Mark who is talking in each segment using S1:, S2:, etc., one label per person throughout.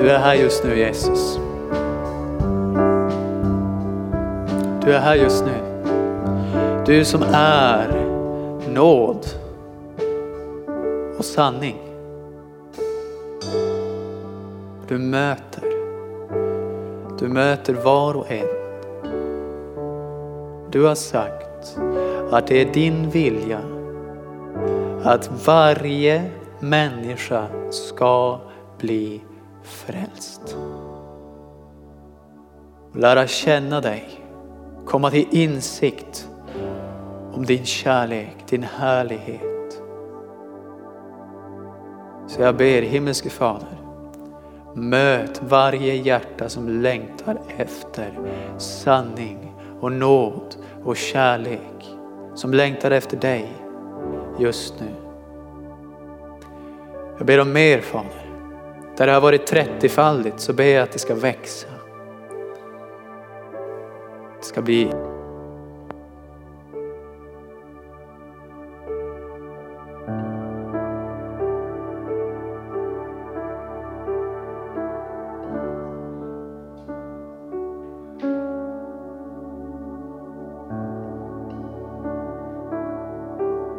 S1: Du är här just nu Jesus. Du är här just nu. Du som är nåd och sanning. Du möter. Du möter var och en. Du har sagt att det är din vilja att varje människa ska bli frälst. Lära känna dig, komma till insikt om din kärlek, din härlighet. Så jag ber himmelske Fader, möt varje hjärta som längtar efter sanning och nåd och kärlek. Som längtar efter dig just nu. Jag ber om mer Fader. Där det har varit 30-faldigt så ber jag att det ska växa. Det ska bli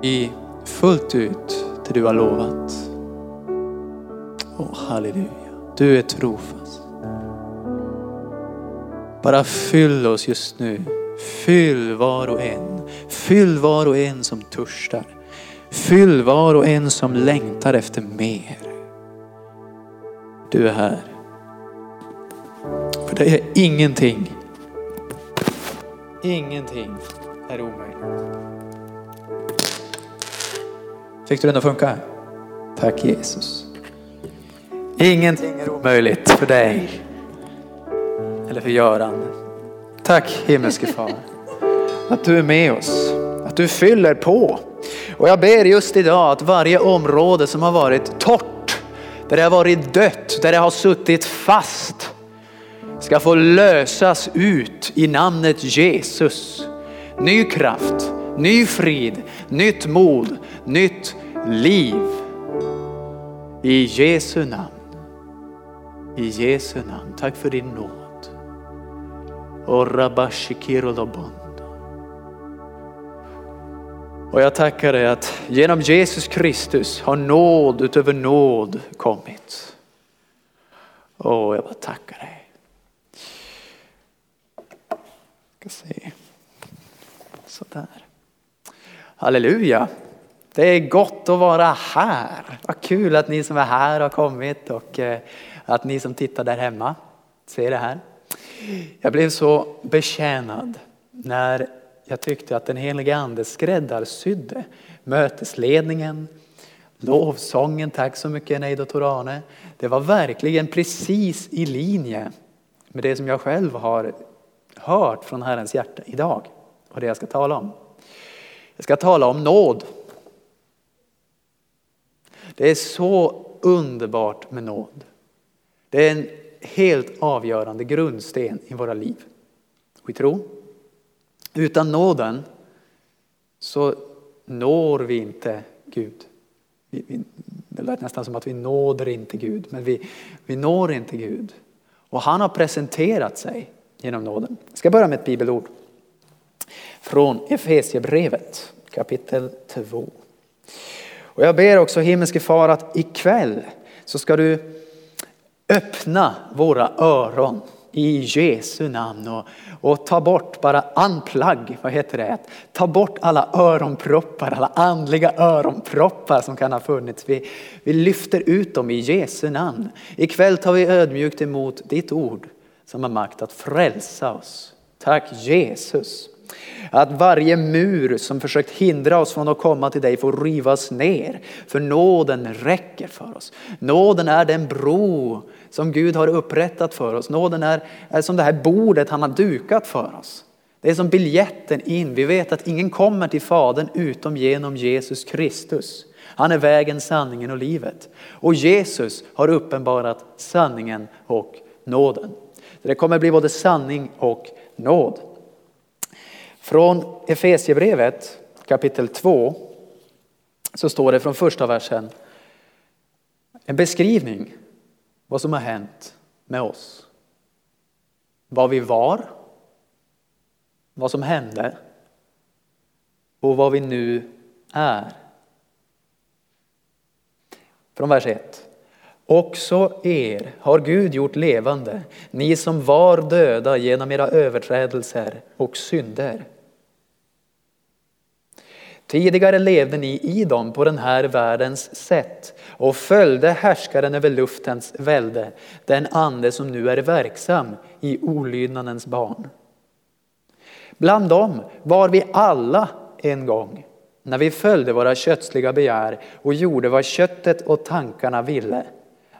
S1: i fullt ut det du har lovat. Oh, halleluja. Du är trofast. Bara fyll oss just nu. Fyll var och en. Fyll var och en som törstar. Fyll var och en som längtar efter mer. Du är här. För det är ingenting, ingenting är omöjligt. Fick du den att funka? Tack Jesus. Ingenting är omöjligt för dig. Eller för Göran. Tack himmelske far. Att du är med oss. Att du fyller på. Och jag ber just idag att varje område som har varit torrt, där det har varit dött, där det har suttit fast, ska få lösas ut i namnet Jesus. Ny kraft, ny frid, nytt mod, nytt liv. I Jesu namn. I Jesu namn. Tack för din nåd. Och jag tackar dig att genom Jesus Kristus har nåd utöver nåd kommit. Och jag bara tackar dig. Ska se. Sådär. Halleluja. Det är gott att vara här. Vad kul att ni som är här har kommit och eh, att ni som tittar där hemma ser det här. Jag blev så betjänad när jag tyckte att den helige ande skräddarsydde mötesledningen, lovsången, tack så mycket Neido Torane. Det var verkligen precis i linje med det som jag själv har hört från Herrens hjärta idag och det jag ska tala om. Jag ska tala om nåd. Det är så underbart med nåd. Det är en helt avgörande grundsten i våra liv och i tro. Utan nåden så når vi inte Gud. Vi, vi, det lät nästan som att vi nåder inte Gud, men vi, vi når inte Gud. Och han har presenterat sig genom nåden. Jag ska börja med ett bibelord från Efesiebrevet kapitel 2. Och jag ber också himmelske far att ikväll så ska du öppna våra öron i Jesu namn och, och ta bort, bara unplug, vad heter det? Ta bort alla öronproppar, alla andliga öronproppar som kan ha funnits. Vi, vi lyfter ut dem i Jesu namn. Ikväll tar vi ödmjukt emot ditt ord som har makt att frälsa oss. Tack Jesus. Att varje mur som försökt hindra oss från att komma till dig får rivas ner. För nåden räcker för oss. Nåden är den bro som Gud har upprättat för oss. Nåden är, är som det här bordet han har dukat för oss. Det är som biljetten in. Vi vet att ingen kommer till Fadern utom genom Jesus Kristus. Han är vägen, sanningen och livet. Och Jesus har uppenbarat sanningen och nåden. Det kommer bli både sanning och nåd. Från Efesiebrevet kapitel 2 så står det från första versen en beskrivning vad som har hänt med oss. Vad vi var, vad som hände och vad vi nu är. Från vers 1. Också er har Gud gjort levande, ni som var döda genom era överträdelser och synder. Tidigare levde ni i dem på den här världens sätt och följde härskaren över luftens välde, den ande som nu är verksam i olydnadens barn. Bland dem var vi alla en gång när vi följde våra kötsliga begär och gjorde vad köttet och tankarna ville.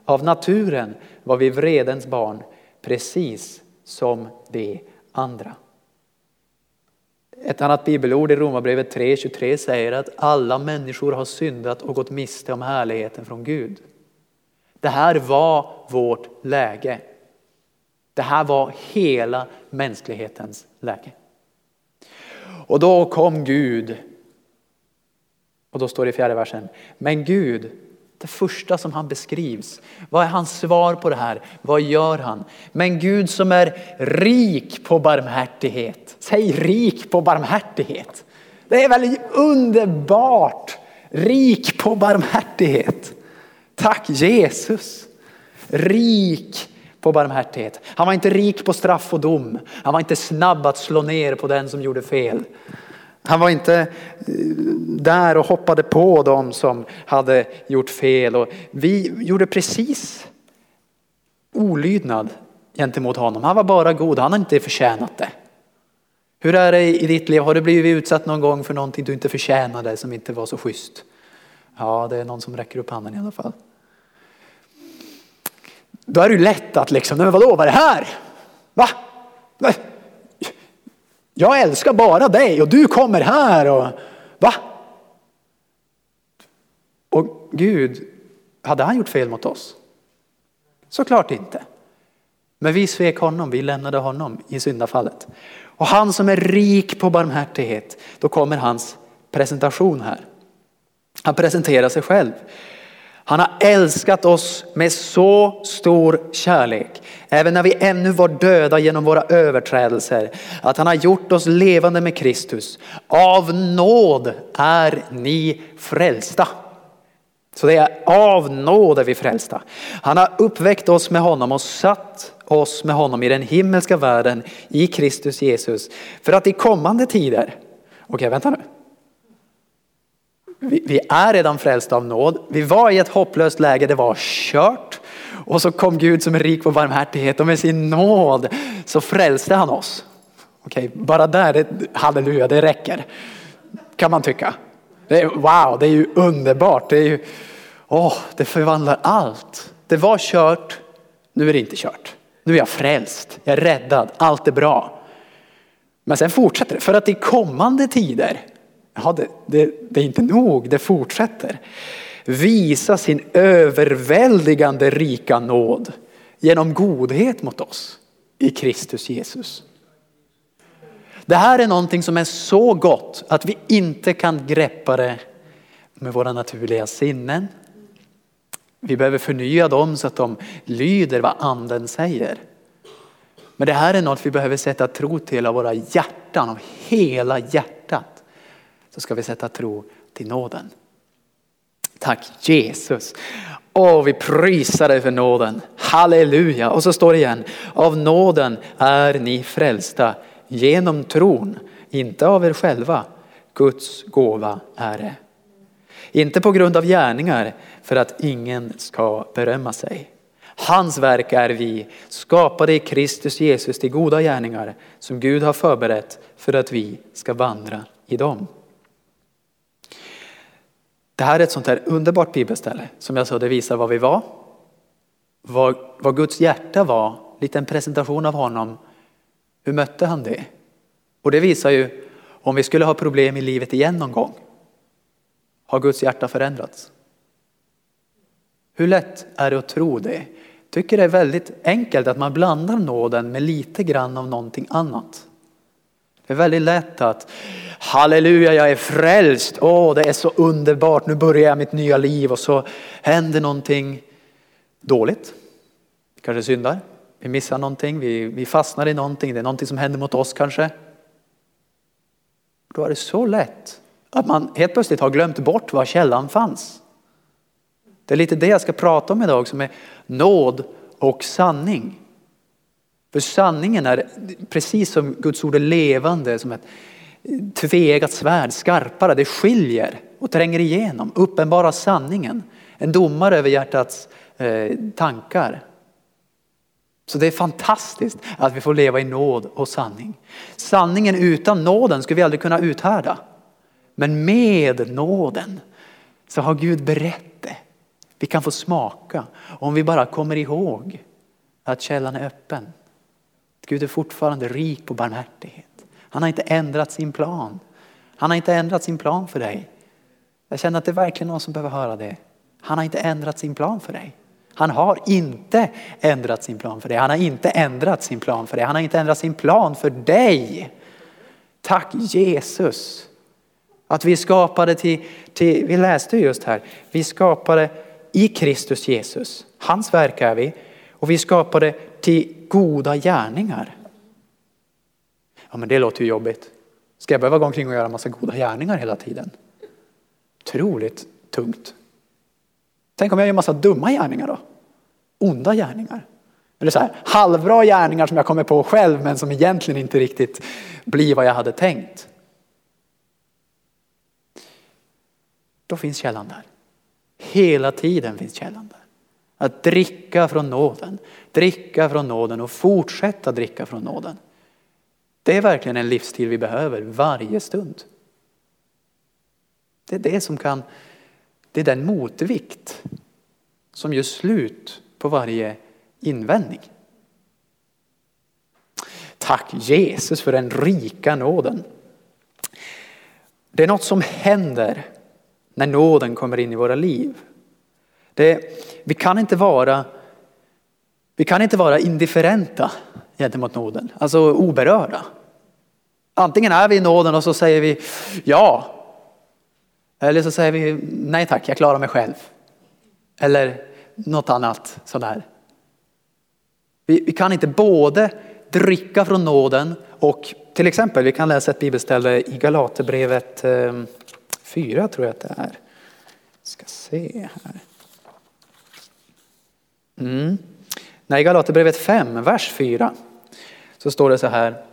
S1: Av naturen var vi vredens barn, precis som de andra. Ett annat bibelord i Romarbrevet 3.23 säger att alla människor har syndat och gått miste om härligheten från Gud. Det här var vårt läge. Det här var hela mänsklighetens läge. Och då kom Gud. Och då står det i fjärde versen. Men Gud det första som han beskrivs. Vad är hans svar på det här? Vad gör han? Men Gud som är rik på barmhärtighet. Säg rik på barmhärtighet. Det är väl underbart? Rik på barmhärtighet. Tack Jesus. Rik på barmhärtighet. Han var inte rik på straff och dom. Han var inte snabb att slå ner på den som gjorde fel. Han var inte eh, där och hoppade på dem som hade gjort fel. Och vi gjorde precis olydnad gentemot honom. Han var bara god, han har inte förtjänat det. Hur är det i ditt liv? Har du blivit utsatt någon gång för någonting du inte förtjänade som inte var så schysst? Ja, det är någon som räcker upp handen i alla fall. Då är det ju lätt att liksom, men vadå, vad är det här? Va? Jag älskar bara dig och du kommer här och va? Och Gud, hade han gjort fel mot oss? Såklart inte. Men vi svek honom, vi lämnade honom i syndafallet. Och han som är rik på barmhärtighet, då kommer hans presentation här. Han presenterar sig själv. Han har älskat oss med så stor kärlek, även när vi ännu var döda genom våra överträdelser, att han har gjort oss levande med Kristus. Av nåd är ni frälsta. Så det är av nåd är vi frälsta. Han har uppväckt oss med honom och satt oss med honom i den himmelska världen i Kristus Jesus. För att i kommande tider, okej okay, vänta nu, vi, är redan frälsta av nåd. Vi var i ett hopplöst läge, det var kört. Och så kom Gud som är rik på barmhärtighet och med sin nåd så frälste han oss. Okej, bara där, det, halleluja, det räcker. Kan man tycka. Det är, wow, det är ju underbart. Det, är ju, oh, det förvandlar allt. Det var kört, nu är det inte kört. Nu är jag frälst, jag är räddad, allt är bra. Men sen fortsätter det, för att i kommande tider Ja, det, det, det är inte nog, det fortsätter. Visa sin överväldigande rika nåd genom godhet mot oss i Kristus Jesus. Det här är någonting som är så gott att vi inte kan greppa det med våra naturliga sinnen. Vi behöver förnya dem så att de lyder vad anden säger. Men det här är något vi behöver sätta tro till av våra hjärtan, av hela hjärtat så ska vi sätta tro till nåden. Tack Jesus. Åh, vi prisar dig för nåden. Halleluja. Och så står det igen. Av nåden är ni frälsta genom tron, inte av er själva. Guds gåva är det. Inte på grund av gärningar för att ingen ska berömma sig. Hans verk är vi, skapade i Kristus Jesus till goda gärningar som Gud har förberett för att vi ska vandra i dem. Det här är ett sånt här underbart bibelställe. Som jag sa, det visar vad vi var. Vad, vad Guds hjärta var. Lite en presentation av honom. Hur mötte han det? Och det visar ju om vi skulle ha problem i livet igen någon gång. Har Guds hjärta förändrats? Hur lätt är det att tro det? tycker det är väldigt enkelt att man blandar nåden med lite grann av någonting annat. Det är väldigt lätt att halleluja, jag är frälst. Åh, det är så underbart. Nu börjar jag mitt nya liv och så händer någonting dåligt. Vi kanske syndar, vi missar någonting, vi, vi fastnar i någonting, det är någonting som händer mot oss kanske. Då är det så lätt att man helt plötsligt har glömt bort var källan fanns. Det är lite det jag ska prata om idag som är nåd och sanning. För sanningen är precis som Guds ord är levande som ett tveeggat svärd, skarpare, det skiljer och tränger igenom, uppenbara sanningen. En domare över hjärtats eh, tankar. Så det är fantastiskt att vi får leva i nåd och sanning. Sanningen utan nåden skulle vi aldrig kunna uthärda. Men med nåden så har Gud berett det. Vi kan få smaka om vi bara kommer ihåg att källan är öppen. Gud är fortfarande rik på barmhärtighet. Han har inte ändrat sin plan. Han har inte ändrat sin plan för dig. Jag känner att det är verkligen någon som behöver höra det. Han har inte ändrat sin plan för dig. Han har inte ändrat sin plan för dig. Han har inte ändrat sin plan för dig. Han har inte ändrat sin plan för dig. Tack Jesus. Att vi skapade till, till, vi läste just här, vi skapade i Kristus Jesus. Hans verk är vi. Och vi skapade till goda gärningar. Ja men det låter ju jobbigt. Ska jag behöva gå omkring och göra massa goda gärningar hela tiden? Otroligt tungt. Tänk om jag gör massa dumma gärningar då? Onda gärningar. Eller så här, halvbra gärningar som jag kommer på själv men som egentligen inte riktigt blir vad jag hade tänkt. Då finns källan där. Hela tiden finns källan där. Att dricka från nåden, dricka från nåden och fortsätta dricka från nåden. Det är verkligen en livsstil vi behöver varje stund. Det är det som kan, det är den motvikt som gör slut på varje invändning. Tack Jesus för den rika nåden. Det är något som händer när nåden kommer in i våra liv. Det, vi, kan inte vara, vi kan inte vara indifferenta gentemot nåden, alltså oberörda. Antingen är vi i nåden och så säger vi ja. Eller så säger vi nej tack, jag klarar mig själv. Eller något annat sådär. Vi, vi kan inte både dricka från nåden och till exempel, vi kan läsa ett bibelställe i Galaterbrevet eh, 4 tror jag att det är. Ska se här. Mm. Nej, Galaterbrevet 5, vers 4 så står det så här.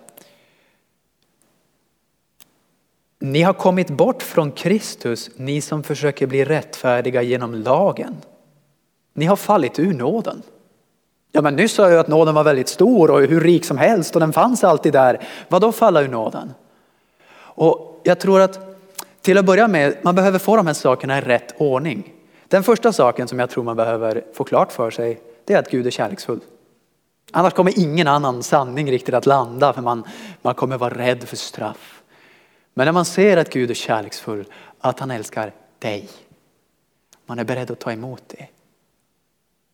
S1: Ni har kommit bort från Kristus, ni som försöker bli rättfärdiga genom lagen. Ni har fallit ur nåden. Ja, men nyss sa jag att nåden var väldigt stor och hur rik som helst och den fanns alltid där. Vad då falla ur nåden? Och jag tror att till att börja med, man behöver få de här sakerna i rätt ordning. Den första saken som jag tror man behöver få klart för sig, det är att Gud är kärleksfull. Annars kommer ingen annan sanning riktigt att landa för man, man kommer vara rädd för straff. Men när man ser att Gud är kärleksfull, att han älskar dig, man är beredd att ta emot det.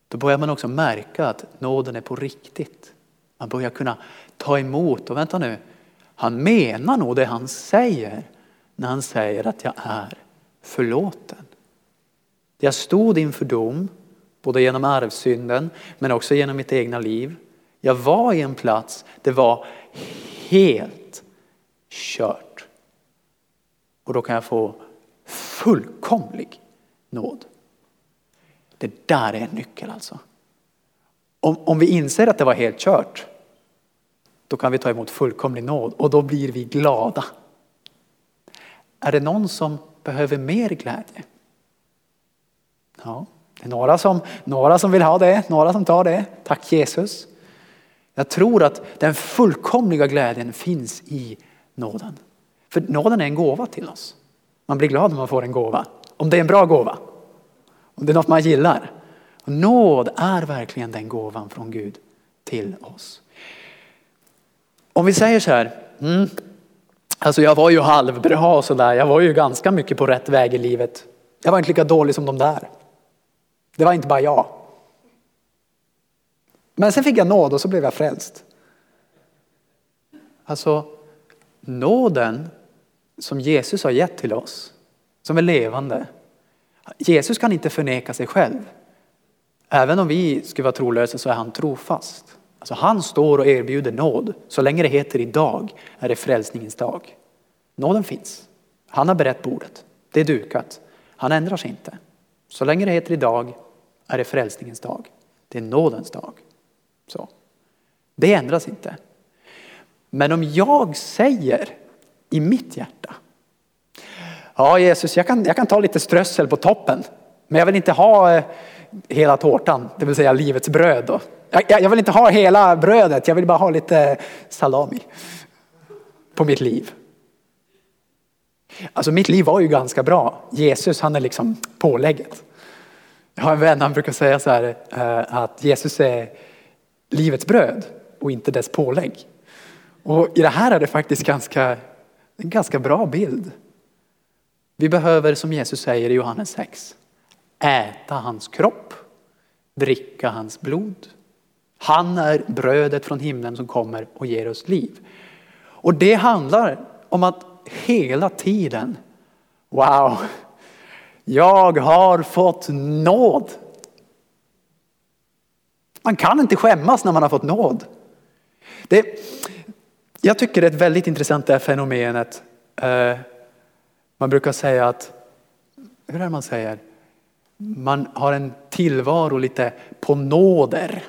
S1: Då börjar man också märka att nåden är på riktigt. Man börjar kunna ta emot och vänta nu, han menar nog det han säger när han säger att jag är förlåten. Jag stod inför dom, både genom arvsynden men också genom mitt egna liv. Jag var i en plats, det var helt kört. Och då kan jag få fullkomlig nåd. Det där är en nyckel alltså. Om, om vi inser att det var helt kört, då kan vi ta emot fullkomlig nåd och då blir vi glada. Är det någon som behöver mer glädje? Ja, det är några som, några som vill ha det, några som tar det. Tack Jesus. Jag tror att den fullkomliga glädjen finns i nåden. För nåden är en gåva till oss. Man blir glad när man får en gåva. Om det är en bra gåva. Om det är något man gillar. Och nåd är verkligen den gåvan från Gud till oss. Om vi säger så här. Mm, alltså jag var ju halvbra och sådär. Jag var ju ganska mycket på rätt väg i livet. Jag var inte lika dålig som de där. Det var inte bara jag. Men sen fick jag nåd och så blev jag frälst. Alltså nåden som Jesus har gett till oss, som är levande. Jesus kan inte förneka sig själv. Även om vi skulle vara trolösa så är han trofast. Alltså han står och erbjuder nåd. Så länge det heter idag är det frälsningens dag. Nåden finns. Han har berett bordet. Det är dukat. Han ändrar sig inte. Så länge det heter idag är det frälsningens dag. Det är nådens dag. Så. Det ändras inte. Men om jag säger i mitt hjärta. Ja Jesus, jag kan, jag kan ta lite strössel på toppen. Men jag vill inte ha eh, hela tårtan, det vill säga livets bröd. Då. Jag, jag vill inte ha hela brödet, jag vill bara ha lite salami på mitt liv. Alltså mitt liv var ju ganska bra. Jesus han är liksom pålägget. Jag har en vän, han brukar säga så här eh, att Jesus är livets bröd och inte dess pålägg. Och i det här är det faktiskt ganska, en ganska bra bild. Vi behöver som Jesus säger i Johannes 6 äta hans kropp, dricka hans blod. Han är brödet från himlen som kommer och ger oss liv. Och det handlar om att hela tiden, wow, jag har fått nåd. Man kan inte skämmas när man har fått nåd. Det, jag tycker det är ett väldigt intressant det här fenomenet. Eh, man brukar säga att, hur är det man säger? Man har en tillvaro lite på nåder.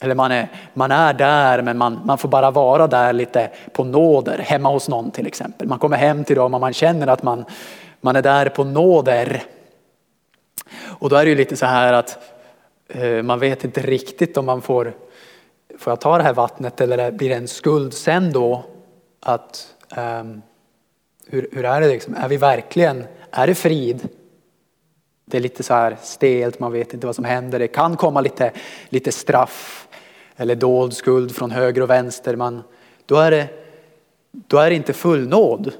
S1: Eller man är, man är där men man, man får bara vara där lite på nåder, hemma hos någon till exempel. Man kommer hem till dem och man känner att man, man är där på nåder. Och då är det ju lite så här att eh, man vet inte riktigt om man får, får jag ta det här vattnet eller blir det en skuld sen då? Att, eh, hur, hur är det liksom? Är vi verkligen, är det frid? Det är lite så här stelt, man vet inte vad som händer. Det kan komma lite, lite straff eller dold skuld från höger och vänster. Man, då, är det, då är det inte full nåd.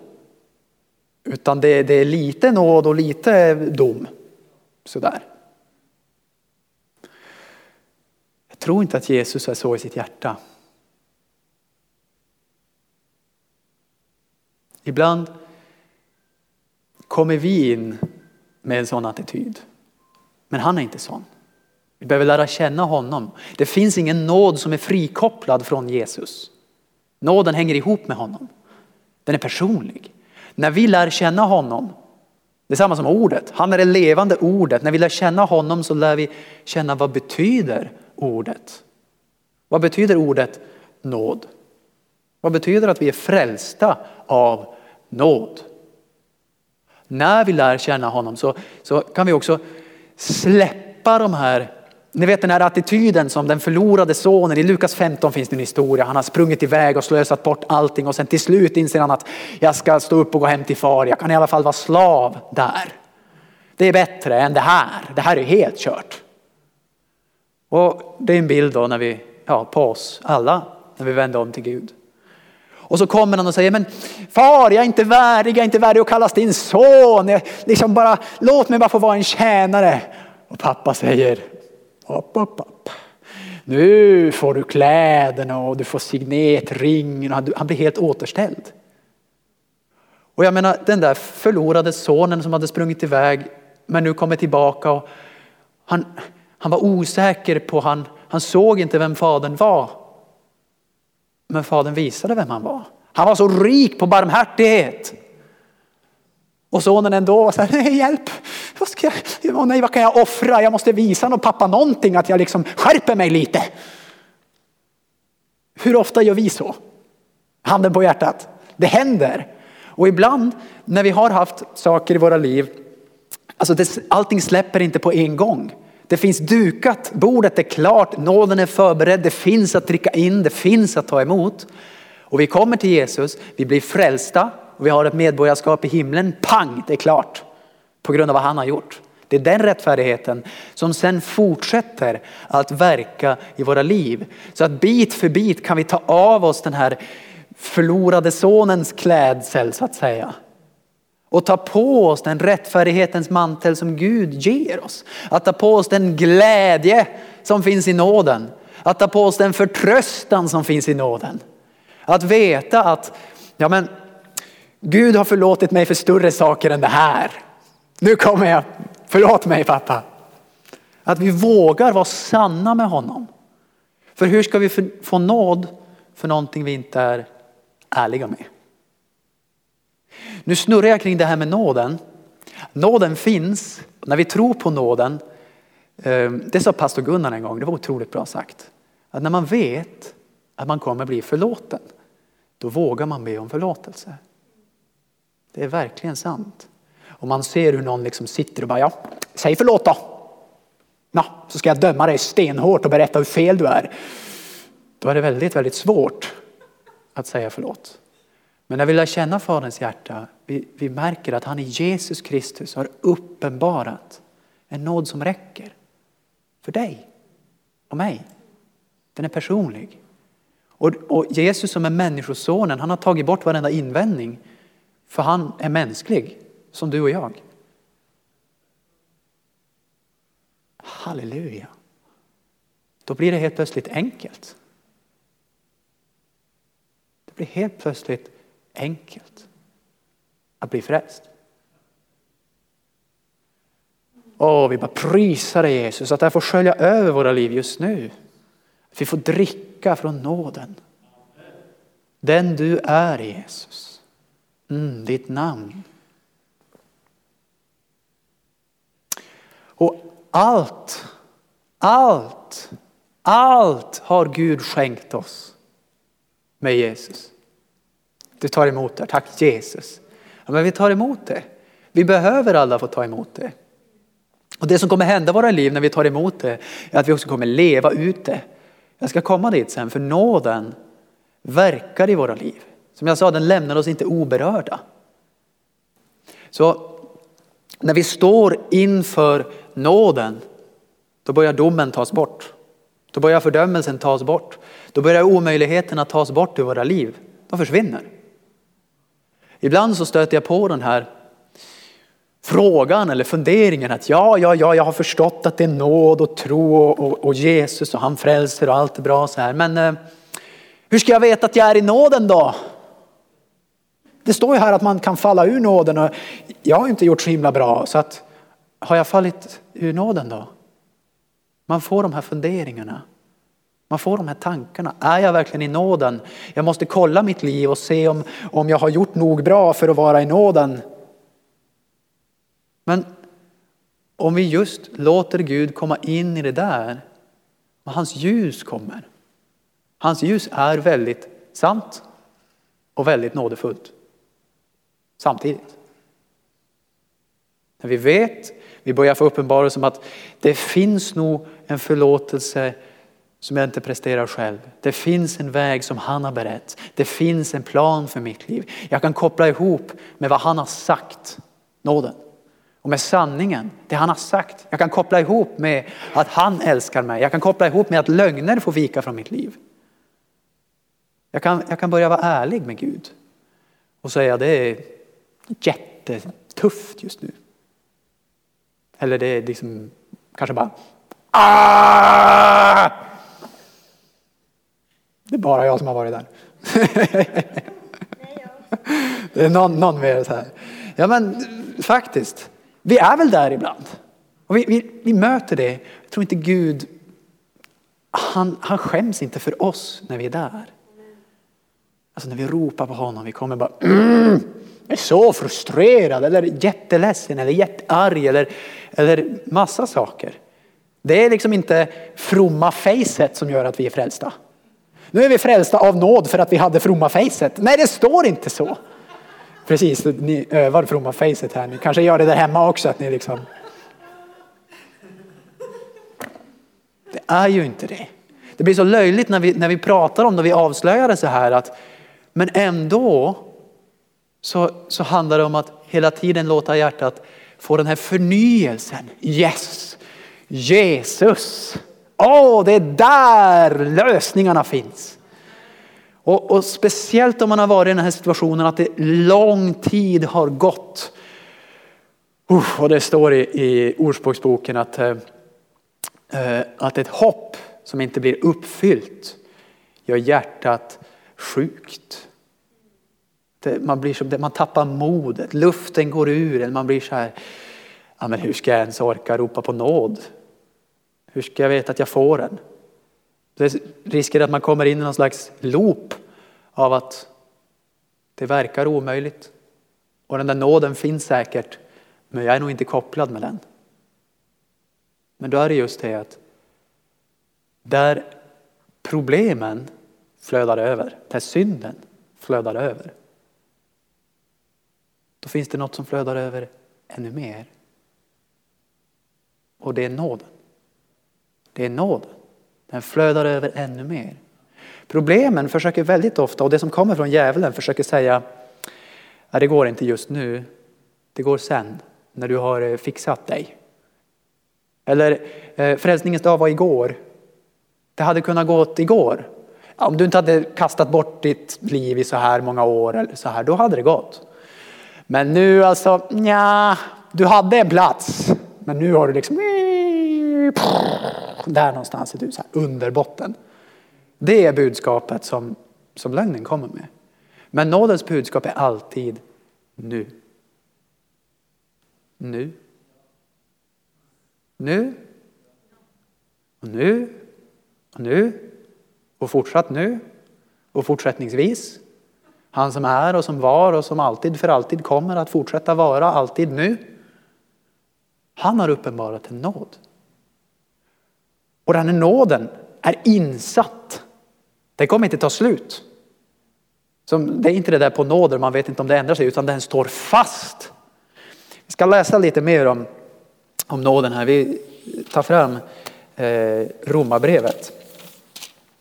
S1: Utan det, det är lite nåd och lite dom. Sådär. Jag tror inte att Jesus är så i sitt hjärta. Ibland kommer vi in med en sån attityd. Men han är inte sån. Vi behöver lära känna honom. Det finns ingen nåd som är frikopplad från Jesus. Nåden hänger ihop med honom. Den är personlig. När vi lär känna honom, det är samma som ordet. Han är det levande ordet. När vi lär känna honom så lär vi känna vad betyder ordet. Vad betyder ordet nåd? Vad betyder att vi är frälsta av nåd? När vi lär känna honom så, så kan vi också släppa de här ni vet den här attityden som den förlorade sonen. I Lukas 15 finns det en historia. Han har sprungit iväg och slösat bort allting och sen till slut inser han att jag ska stå upp och gå hem till far. Jag kan i alla fall vara slav där. Det är bättre än det här. Det här är helt kört. Och det är en bild då när vi, ja, på oss alla när vi vänder om till Gud. Och så kommer han och säger, men far jag är inte värdig, jag är inte värdig att kallas din son. Jag, liksom bara, låt mig bara få vara en tjänare. Och pappa säger, upp, upp, upp. Nu får du kläderna och du får signetringen. Han blir helt återställd. Och jag menar den där förlorade sonen som hade sprungit iväg men nu kommer tillbaka och han, han var osäker på, han, han såg inte vem fadern var. Men fadern visade vem han var. Han var så rik på barmhärtighet. Och sonen ändå så här, hjälp, vad, ska jag, oh nej, vad kan jag offra? Jag måste visa någon pappa någonting, att jag liksom skärper mig lite. Hur ofta gör vi så? Handen på hjärtat. Det händer. Och ibland när vi har haft saker i våra liv, alltså det, allting släpper inte på en gång. Det finns dukat, bordet är klart, nåden är förberedd, det finns att dricka in, det finns att ta emot. Och vi kommer till Jesus, vi blir frälsta och vi har ett medborgarskap i himlen. Pang, det är klart. På grund av vad han har gjort. Det är den rättfärdigheten som sen fortsätter att verka i våra liv. Så att bit för bit kan vi ta av oss den här förlorade sonens klädsel så att säga. Och ta på oss den rättfärdighetens mantel som Gud ger oss. Att ta på oss den glädje som finns i nåden. Att ta på oss den förtröstan som finns i nåden. Att veta att ja men, Gud har förlåtit mig för större saker än det här. Nu kommer jag, förlåt mig pappa. Att vi vågar vara sanna med honom. För hur ska vi få nåd för någonting vi inte är ärliga med? Nu snurrar jag kring det här med nåden. Nåden finns, när vi tror på nåden, eh, det sa pastor Gunnar en gång, det var otroligt bra sagt. Att när man vet att man kommer bli förlåten, då vågar man be om förlåtelse. Det är verkligen sant. Och man ser hur någon liksom sitter och bara, ja, säg förlåt då. Ja, så ska jag döma dig stenhårt och berätta hur fel du är. Då är det väldigt, väldigt svårt att säga förlåt. Men när vi lär känna Faderns hjärta, vi, vi märker att han i Jesus Kristus har uppenbarat en nåd som räcker för dig och mig. Den är personlig. Och, och Jesus som är människosonen, han har tagit bort varenda invändning. För han är mänsklig, som du och jag. Halleluja. Då blir det helt plötsligt enkelt. Det blir helt plötsligt enkelt att bli frälst. Åh, vi bara prisar dig Jesus, att det här får skölja över våra liv just nu. Att vi får dricka från nåden. Den du är Jesus. Mm, ditt namn. Och allt, allt, allt har Gud skänkt oss med Jesus. Du tar emot det. Tack Jesus. Ja, men vi tar emot det. Vi behöver alla få ta emot det. Och det som kommer hända i våra liv när vi tar emot det är att vi också kommer leva ut det. Jag ska komma dit sen, för nåden verkar i våra liv. Som jag sa, den lämnar oss inte oberörda. Så när vi står inför nåden, då börjar domen tas bort. Då börjar fördömelsen tas bort. Då börjar omöjligheterna tas bort ur våra liv. De försvinner. Ibland så stöter jag på den här frågan eller funderingen att ja, ja, ja, jag har förstått att det är nåd och tro och, och, och Jesus och han frälser och allt är bra så här. Men eh, hur ska jag veta att jag är i nåden då? Det står ju här att man kan falla ur nåden och jag har inte gjort så himla bra så att har jag fallit ur nåden då? Man får de här funderingarna. Man får de här tankarna. Är jag verkligen i nåden? Jag måste kolla mitt liv och se om, om jag har gjort nog bra för att vara i nåden. Men om vi just låter Gud komma in i det där och hans ljus kommer. Hans ljus är väldigt sant och väldigt nådefullt samtidigt. När vi vet, vi börjar få uppenbarelse om att det finns nog en förlåtelse som jag inte presterar själv. Det finns en väg som han har berett. Det finns en plan för mitt liv. Jag kan koppla ihop med vad han har sagt, nåden. Och med sanningen, det han har sagt. Jag kan koppla ihop med att han älskar mig. Jag kan koppla ihop med att lögner får vika från mitt liv. Jag kan, jag kan börja vara ärlig med Gud och säga det är jättetufft just nu. Eller det är liksom kanske bara Aah! Det är bara jag som har varit där. det är någon, någon mer så här. Ja men faktiskt, vi är väl där ibland. Och vi, vi, vi möter det. Jag tror inte Gud, han, han skäms inte för oss när vi är där. Alltså när vi ropar på honom, vi kommer bara mm, är så frustrerad eller jätteledsen eller jättearg eller, eller massa saker. Det är liksom inte fromma facet som gör att vi är frälsta. Nu är vi frälsta av nåd för att vi hade fromma facet. Nej, det står inte så. Precis, ni övar fromma facet här. Ni kanske gör det där hemma också. Att ni liksom... Det är ju inte det. Det blir så löjligt när vi, när vi pratar om det, vi avslöjar det så här att men ändå så, så handlar det om att hela tiden låta hjärtat få den här förnyelsen. Yes, Jesus. Åh, oh, det är där lösningarna finns. Och, och, speciellt om man har varit i den här situationen att det lång tid har gått. Uh, och det står i, i Ordspråksboken att, eh, eh, att ett hopp som inte blir uppfyllt gör hjärtat sjukt. Det, eh, man, blir så, man tappar modet, luften går ur en, man blir så här, ja men hur ska jag ens orka ropa på nåd? Hur ska jag veta att jag får den? Det är att man kommer in i någon slags loop av att det verkar omöjligt. Och den där nåden finns säkert, men jag är nog inte kopplad med den. Men då är det just det att där problemen flödar över, där synden flödar över, då finns det något som flödar över ännu mer. Och det är nåden. Det är nåden. Den flödar över ännu mer. Problemen försöker väldigt ofta, och det som kommer från djävulen försöker säga att det går inte just nu, det går sen när du har eh, fixat dig. Eller eh, frälsningens dag var igår. Det hade kunnat gått igår. Om du inte hade kastat bort ditt liv i så här många år eller så här, då hade det gått. Men nu alltså, ja, du hade en plats. Men nu har du liksom där någonstans är du så här under botten. Det är budskapet som, som lögnen kommer med. Men nådens budskap är alltid nu. Nu. Nu. Och nu. Och nu. Och fortsatt nu. Och fortsättningsvis. Han som är och som var och som alltid för alltid kommer att fortsätta vara alltid nu. Han har uppenbarat en nåd. Och den här nåden är insatt. Den kommer inte ta slut. Som, det är inte det där på nåder, man vet inte om det ändrar sig, utan den står fast. Vi ska läsa lite mer om, om nåden här. Vi tar fram eh, Romarbrevet.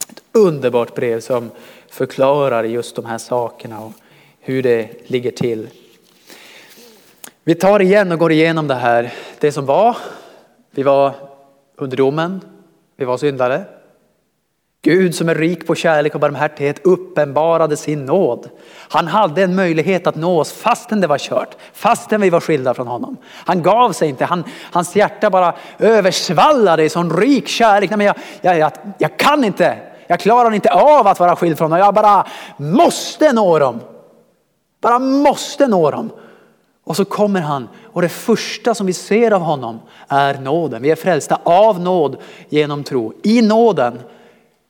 S1: Ett underbart brev som förklarar just de här sakerna och hur det ligger till. Vi tar igen och går igenom det här, det som var. Vi var under domen, vi var syndare. Gud som är rik på kärlek och barmhärtighet uppenbarade sin nåd. Han hade en möjlighet att nå oss fastän det var kört, fastän vi var skilda från honom. Han gav sig inte, han, hans hjärta bara översvallade i sån rik kärlek. Nej, men jag, jag, jag, jag kan inte, jag klarar inte av att vara skild från dem. Jag bara måste nå dem. Bara måste nå dem. Och så kommer han och det första som vi ser av honom är nåden. Vi är frälsta av nåd genom tro. I nåden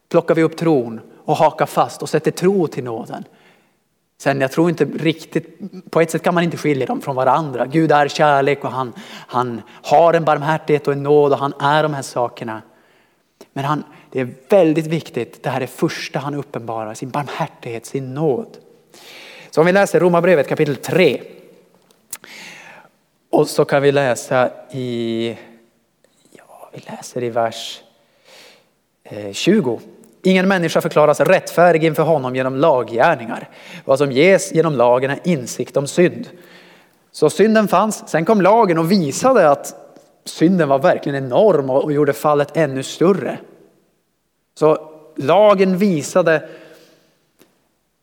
S1: plockar vi upp tron och hakar fast och sätter tro till nåden. Sen jag tror inte riktigt, på ett sätt kan man inte skilja dem från varandra. Gud är kärlek och han, han har en barmhärtighet och en nåd och han är de här sakerna. Men han, det är väldigt viktigt, det här är första han uppenbarar, sin barmhärtighet, sin nåd. Så om vi läser Romarbrevet kapitel 3. Och så kan vi läsa i, ja vi läser i vers eh, 20. Ingen människa förklaras rättfärdig inför honom genom laggärningar. Vad som ges genom lagen är insikt om synd. Så synden fanns, sen kom lagen och visade att synden var verkligen enorm och gjorde fallet ännu större. Så lagen visade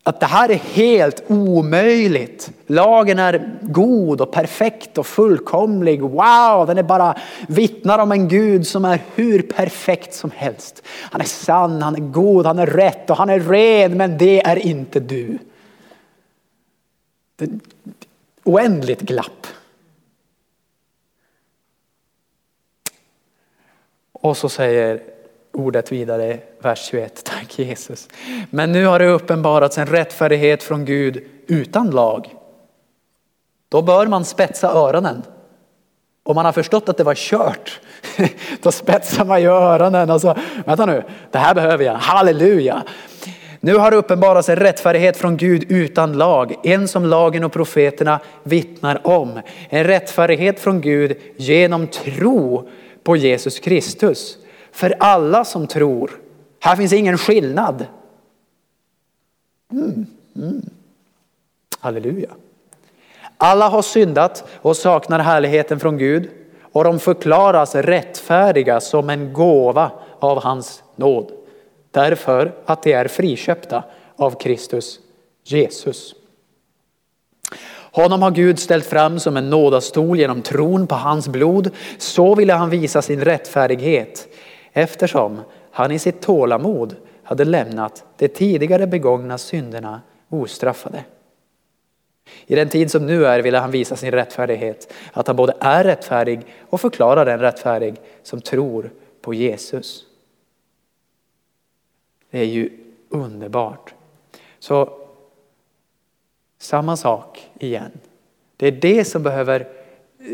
S1: att det här är helt omöjligt. Lagen är god och perfekt och fullkomlig. Wow, den är bara vittnar om en Gud som är hur perfekt som helst. Han är sann, han är god, han är rätt och han är ren, men det är inte du. Det är oändligt glapp. Och så säger ordet vidare, vers 21. Tack Jesus. Men nu har det uppenbarats en rättfärdighet från Gud utan lag. Då bör man spetsa öronen. Om man har förstått att det var kört, då spetsar man ju öronen och så, vänta nu, det här behöver jag, halleluja. Nu har det uppenbarats en rättfärdighet från Gud utan lag, en som lagen och profeterna vittnar om. En rättfärdighet från Gud genom tro på Jesus Kristus för alla som tror. Här finns ingen skillnad. Mm, mm. Halleluja. Alla har syndat och saknar härligheten från Gud och de förklaras rättfärdiga som en gåva av hans nåd. Därför att de är friköpta av Kristus Jesus. Honom har Gud ställt fram som en nådastol genom tron på hans blod. Så ville han visa sin rättfärdighet eftersom han i sitt tålamod hade lämnat de tidigare begångna synderna ostraffade. I den tid som nu är ville han visa sin rättfärdighet, att han både är rättfärdig och förklarar den rättfärdig som tror på Jesus. Det är ju underbart. Så samma sak igen. Det är det som behöver eh,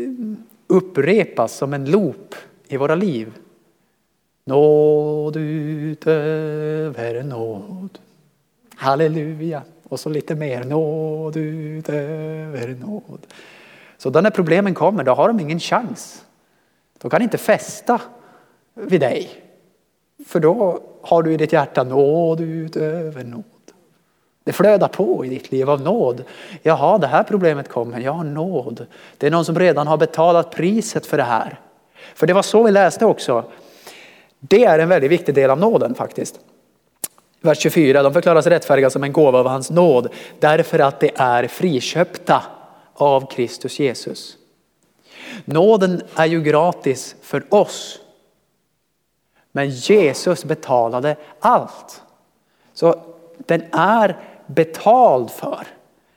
S1: upprepas som en loop i våra liv. Nåd utöver nåd. Halleluja. Och så lite mer nåd utöver nåd. Så då när problemen kommer, då har de ingen chans. De kan inte fästa vid dig. För då har du i ditt hjärta nåd utöver nåd. Det flödar på i ditt liv av nåd. Jaha, det här problemet kommer. Jag har nåd. Det är någon som redan har betalat priset för det här. För det var så vi läste också. Det är en väldigt viktig del av nåden faktiskt. Vers 24, de förklaras rättfärdiga som en gåva av hans nåd därför att det är friköpta av Kristus Jesus. Nåden är ju gratis för oss. Men Jesus betalade allt. Så den är betald för.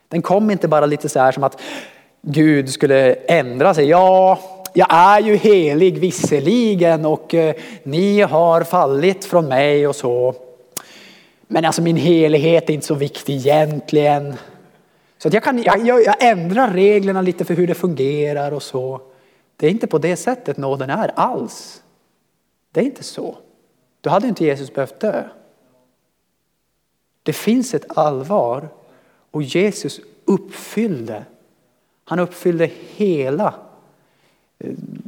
S1: Den kom inte bara lite så här som att Gud skulle ändra sig. Ja, jag är ju helig visserligen och eh, ni har fallit från mig och så. Men alltså min helighet är inte så viktig egentligen. Så att jag, kan, jag, jag ändrar reglerna lite för hur det fungerar och så. Det är inte på det sättet nåden är alls. Det är inte så. Då hade inte Jesus behövt dö. Det finns ett allvar och Jesus uppfyllde. Han uppfyllde hela,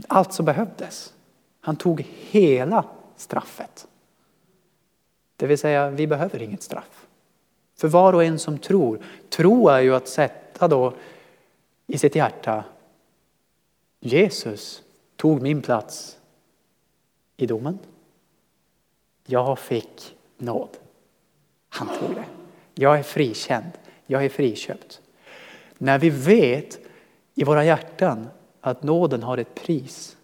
S1: allt som behövdes. Han tog hela straffet. Det vill säga, vi behöver inget straff. För var och en som tror. Tro är ju att sätta då i sitt hjärta Jesus tog min plats i domen. Jag fick nåd. Han tog det. Jag är frikänd. Jag är friköpt. När vi vet i våra hjärtan att nåden har ett pris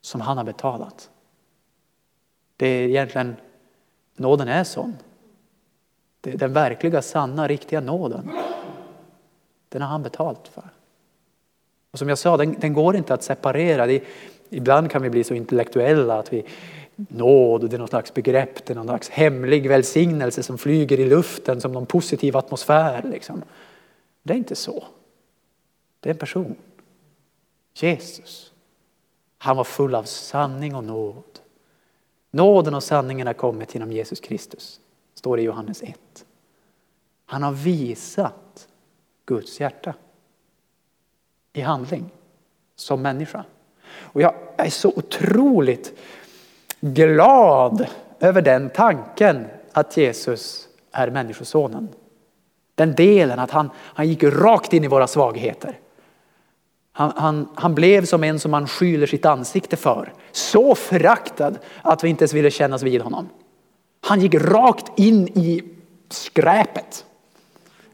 S1: som han har betalat. Det är egentligen, nåden är sån. Det är den verkliga, sanna, riktiga nåden. Den har han betalt för. Och som jag sa, den, den går inte att separera. Det, ibland kan vi bli så intellektuella att vi nåd, det är något slags begrepp, det är någon slags hemlig välsignelse som flyger i luften som någon positiv atmosfär. Liksom. Det är inte så. Det är en person. Jesus. Han var full av sanning och nåd. Nåden och sanningen har kommit genom Jesus Kristus, står det i Johannes 1. Han har visat Guds hjärta i handling som människa. Och jag är så otroligt glad över den tanken att Jesus är Människosonen. Den delen att han, han gick rakt in i våra svagheter. Han, han, han blev som en som man skyler sitt ansikte för. Så föraktad att vi inte ens ville kännas vid honom. Han gick rakt in i skräpet.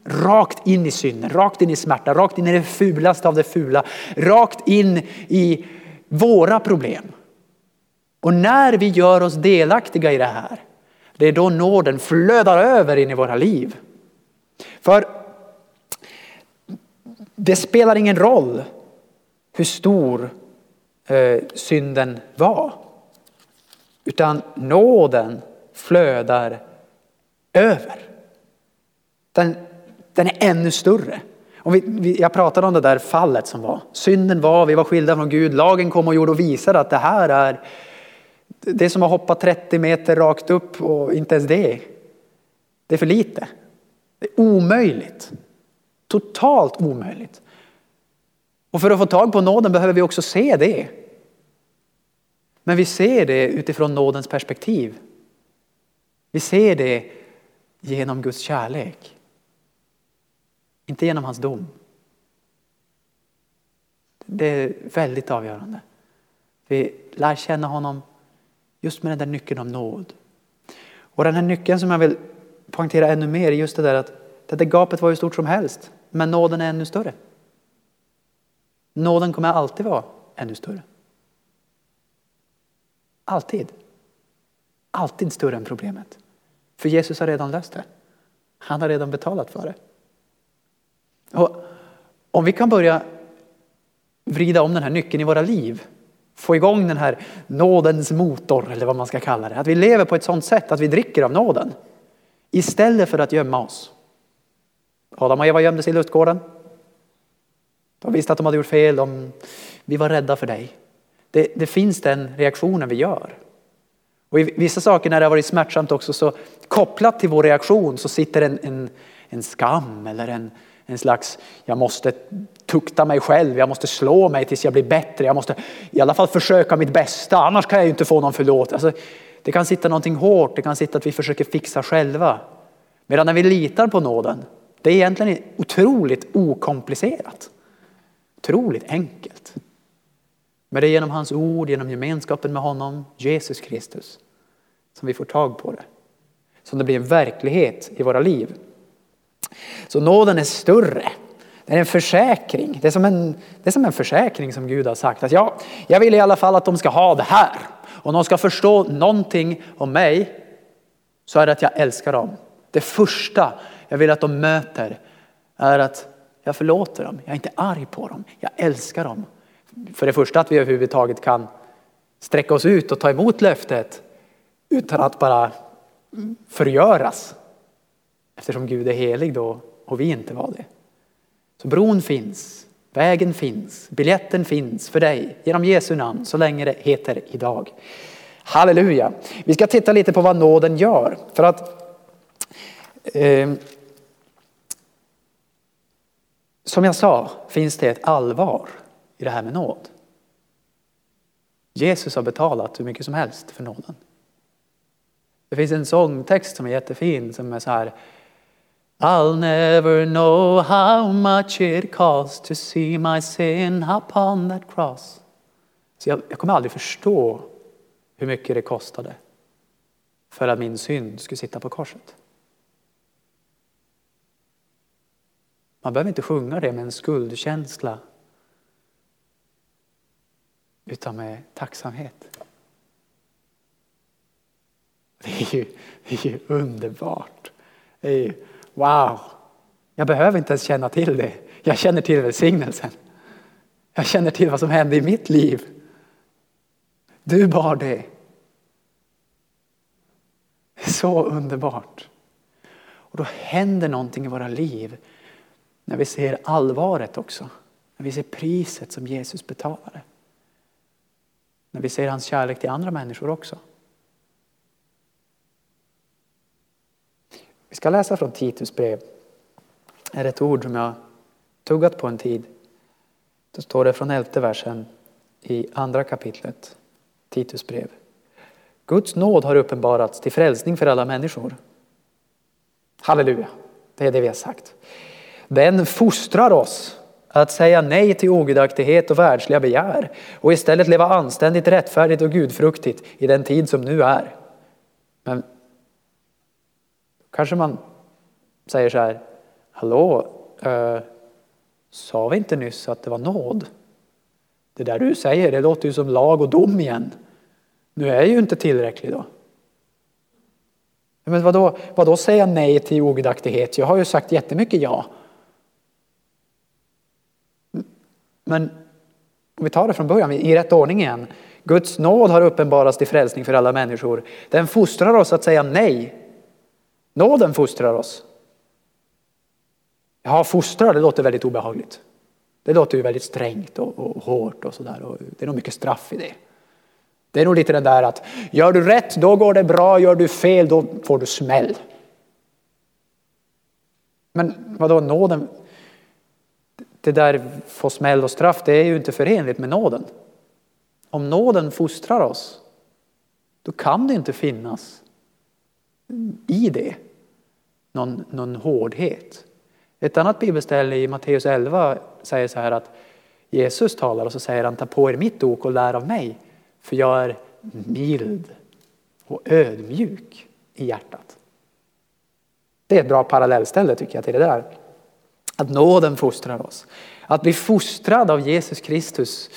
S1: Rakt in i synden, rakt in i smärta, rakt in i det fulaste av det fula. Rakt in i våra problem. Och när vi gör oss delaktiga i det här, det är då nåden flödar över in i våra liv. För det spelar ingen roll hur stor eh, synden var. Utan nåden flödar över. Den, den är ännu större. Om vi, vi, jag pratade om det där fallet som var. Synden var, vi var skilda från Gud. Lagen kom och gjorde och visade att det här är det som har hoppat 30 meter rakt upp och inte ens det. Det är för lite. Det är omöjligt. Totalt omöjligt. Och för att få tag på nåden behöver vi också se det. Men vi ser det utifrån nådens perspektiv. Vi ser det genom Guds kärlek. Inte genom hans dom. Det är väldigt avgörande. Vi lär känna honom Just med den där nyckeln om nåd. Och den här nyckeln som jag vill poängtera ännu mer är just det där att det där gapet var hur stort som helst. Men nåden är ännu större. Nåden kommer alltid vara ännu större. Alltid. Alltid större än problemet. För Jesus har redan löst det. Han har redan betalat för det. Och om vi kan börja vrida om den här nyckeln i våra liv få igång den här nådens motor eller vad man ska kalla det. Att vi lever på ett sådant sätt att vi dricker av nåden istället för att gömma oss. Adam och Eva gömde sig i lustgården. De visste att de hade gjort fel. De, vi var rädda för dig. Det, det finns den reaktionen vi gör. Och i vissa saker när det har varit smärtsamt också så kopplat till vår reaktion så sitter en, en, en skam eller en, en slags, jag måste tukta mig själv, jag måste slå mig tills jag blir bättre, jag måste i alla fall försöka mitt bästa, annars kan jag ju inte få någon förlåtelse. Alltså, det kan sitta någonting hårt, det kan sitta att vi försöker fixa själva. Medan när vi litar på nåden, det är egentligen otroligt okomplicerat. Otroligt enkelt. Men det är genom hans ord, genom gemenskapen med honom, Jesus Kristus, som vi får tag på det. Som det blir en verklighet i våra liv. Så nåden är större. Det är en försäkring. Det är som en, det är som en försäkring som Gud har sagt. Att ja, jag vill i alla fall att de ska ha det här. Om de ska förstå någonting om mig så är det att jag älskar dem. Det första jag vill att de möter är att jag förlåter dem. Jag är inte arg på dem. Jag älskar dem. För det första att vi överhuvudtaget kan sträcka oss ut och ta emot löftet utan att bara förgöras. Eftersom Gud är helig då och vi inte var det. Så bron finns, vägen finns, biljetten finns för dig genom Jesu namn så länge det heter idag. Halleluja! Vi ska titta lite på vad nåden gör. För att eh, som jag sa finns det ett allvar i det här med nåd. Jesus har betalat hur mycket som helst för nåden. Det finns en sångtext som är jättefin som är så här I'll never know how much it costs to see my sin upon that cross. Så jag, jag kommer aldrig förstå hur mycket det kostade för att min synd skulle sitta på korset. Man behöver inte sjunga det med en skuldkänsla utan med tacksamhet. Det är ju, det är ju underbart. Det är ju, wow! Jag behöver inte ens känna till det. Jag känner till välsignelsen. Jag känner till vad som hände i mitt liv. Du bar det. Det är så underbart. Och då händer någonting i våra liv när vi ser allvaret också. När vi ser priset som Jesus betalade. När vi ser hans kärlek till andra människor också. Vi ska läsa från Titus brev. Det är ett ord som jag tuggat på en tid. Då står det från elfte versen i andra kapitlet, Titus brev. Guds nåd har uppenbarats till frälsning för alla människor. Halleluja, det är det vi har sagt. Den fostrar oss att säga nej till ogudaktighet och världsliga begär och istället leva anständigt, rättfärdigt och gudfruktigt i den tid som nu är. Men kanske man säger så här, hallå, äh, sa vi inte nyss att det var nåd? Det där du säger, det låter ju som lag och dom igen. Nu är jag ju inte tillräcklig då. Men vadå, vadå säga nej till ogudaktighet? Jag har ju sagt jättemycket ja. Men om vi tar det från början, i rätt ordning igen. Guds nåd har uppenbarats till frälsning för alla människor. Den fostrar oss att säga nej. Nåden fostrar oss. Ja, fostrar, det låter väldigt obehagligt. Det låter ju väldigt strängt och, och hårt och sådär. Det är nog mycket straff i det. Det är nog lite det där att gör du rätt, då går det bra. Gör du fel, då får du smäll. Men vadå, nåden det där få smäll och straff, det är ju inte förenligt med nåden. Om nåden fostrar oss, då kan det inte finnas i det någon, någon hårdhet. Ett annat bibelställe i Matteus 11 säger så här att Jesus talar och så säger han ta på er mitt ok och lär av mig för jag är mild och ödmjuk i hjärtat. Det är ett bra parallellställe tycker jag till det där. Att nåden fostrar oss. Att bli fostrad av Jesus Kristus